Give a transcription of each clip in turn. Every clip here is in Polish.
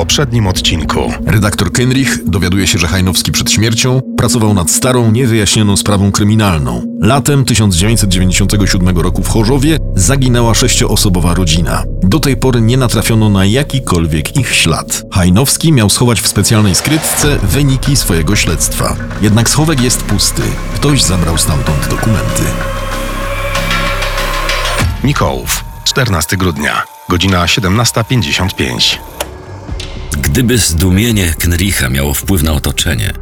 poprzednim odcinku. Redaktor Kenrich dowiaduje się, że Hajnowski przed śmiercią pracował nad starą, niewyjaśnioną sprawą kryminalną. Latem 1997 roku w Chorzowie zaginęła sześcioosobowa rodzina. Do tej pory nie natrafiono na jakikolwiek ich ślad. Hajnowski miał schować w specjalnej skrytce wyniki swojego śledztwa. Jednak schowek jest pusty. Ktoś zabrał stamtąd dokumenty. Mikołów, 14 grudnia, godzina 17.55. Gdyby zdumienie Knricha miało wpływ na otoczenie,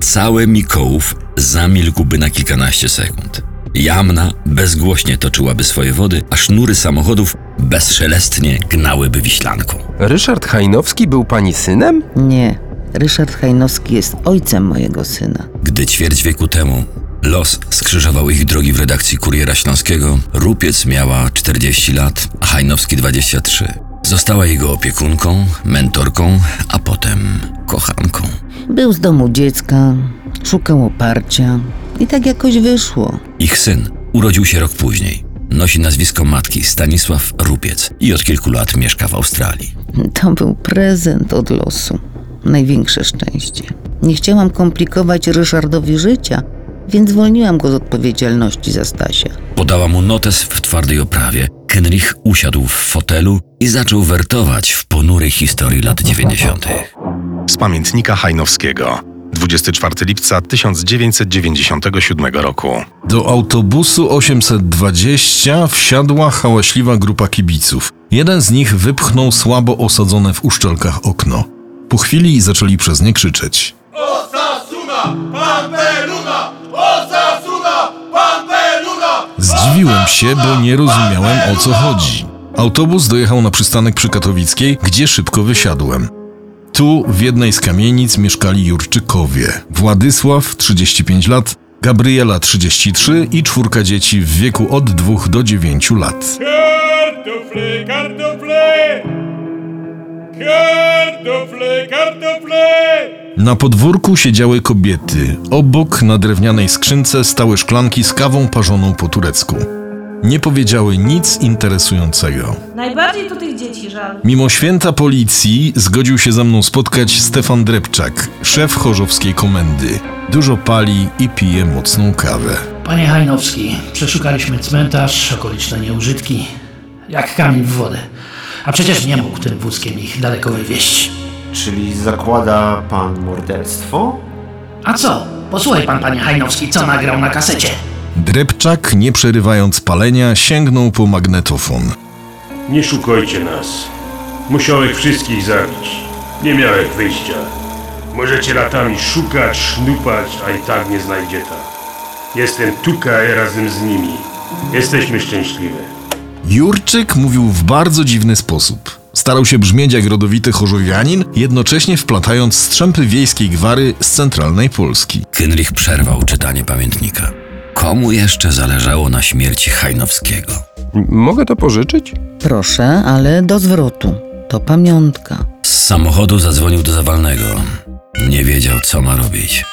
cały Mikołów zamilkłby na kilkanaście sekund. Jamna bezgłośnie toczyłaby swoje wody, a sznury samochodów bezszelestnie gnałyby wiślanką. Ryszard Hajnowski był pani synem? Nie, Ryszard Hajnowski jest ojcem mojego syna. Gdy ćwierć wieku temu los skrzyżował ich drogi w redakcji Kuriera Śląskiego, Rupiec miała 40 lat, a Hajnowski 23. Została jego opiekunką, mentorką, a potem kochanką. Był z domu dziecka, szukał oparcia i tak jakoś wyszło. Ich syn urodził się rok później. Nosi nazwisko matki Stanisław Rupiec i od kilku lat mieszka w Australii. To był prezent od losu. Największe szczęście. Nie chciałam komplikować Ryszardowi życia, więc zwolniłam go z odpowiedzialności za Stasia. Podała mu notes w twardej oprawie. Kenrich usiadł w fotelu i zaczął wertować w ponurej historii lat 90. Z pamiętnika Hajnowskiego. 24 lipca 1997 roku. Do autobusu 820 wsiadła hałaśliwa grupa kibiców. Jeden z nich wypchnął słabo osadzone w uszczelkach okno. Po chwili zaczęli przez nie krzyczeć. Osasuna, Pampeluna! Osasuna, Pampeluna! Zdziwiłem się, bo nie rozumiałem o co chodzi. Autobus dojechał na przystanek przy Katowickiej, gdzie szybko wysiadłem. Tu w jednej z kamienic mieszkali Jurczykowie. Władysław, 35 lat, Gabriela, 33 i czwórka dzieci w wieku od 2 do 9 lat. Kartofle, kartofle! Kartofle, kartofle! Na podwórku siedziały kobiety. Obok na drewnianej skrzynce stały szklanki z kawą parzoną po turecku. Nie powiedziały nic interesującego. Najbardziej to tych dzieci żal. Mimo święta policji zgodził się ze mną spotkać Stefan Drepczak, szef chorzowskiej komendy. Dużo pali i pije mocną kawę. Panie Hajnowski, przeszukaliśmy cmentarz, okoliczne nieużytki, jak kamień w wodę. A przecież nie mógł tym wózkiem ich daleko wywieźć. Czyli zakłada pan morderstwo? A co? Posłuchaj pan, panie Hajnowski, co nagrał na kasecie. Drepczak, nie przerywając palenia, sięgnął po magnetofon. Nie szukajcie nas. Musiałeś wszystkich zabić. Nie miałeś wyjścia. Możecie latami szukać, sznupać, a i tak nie znajdziecie. Jestem tutaj razem z nimi. Jesteśmy szczęśliwi. Jurczyk mówił w bardzo dziwny sposób. Starał się brzmieć jak rodowity chorzowianin, jednocześnie wplatając strzępy wiejskiej gwary z centralnej Polski. Kenrich przerwał czytanie pamiętnika. Komu jeszcze zależało na śmierci Hajnowskiego? Mogę to pożyczyć? Proszę, ale do zwrotu. To pamiątka. Z samochodu zadzwonił do Zawalnego. Nie wiedział, co ma robić.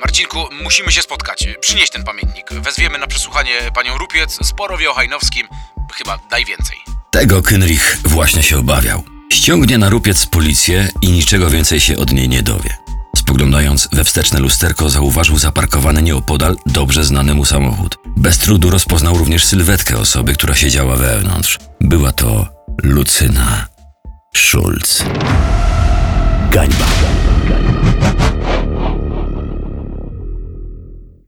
Marcinku, musimy się spotkać. Przynieś ten pamiętnik. Wezwiemy na przesłuchanie panią Rupiec, sporo wie o Hajnowskim. Chyba daj więcej. Tego Kenrich właśnie się obawiał. Ściągnie na rupiec policję i niczego więcej się od niej nie dowie. Spoglądając we wsteczne lusterko, zauważył zaparkowany nieopodal dobrze znany mu samochód. Bez trudu rozpoznał również sylwetkę osoby, która siedziała wewnątrz. Była to Lucyna Schulz. Gańba.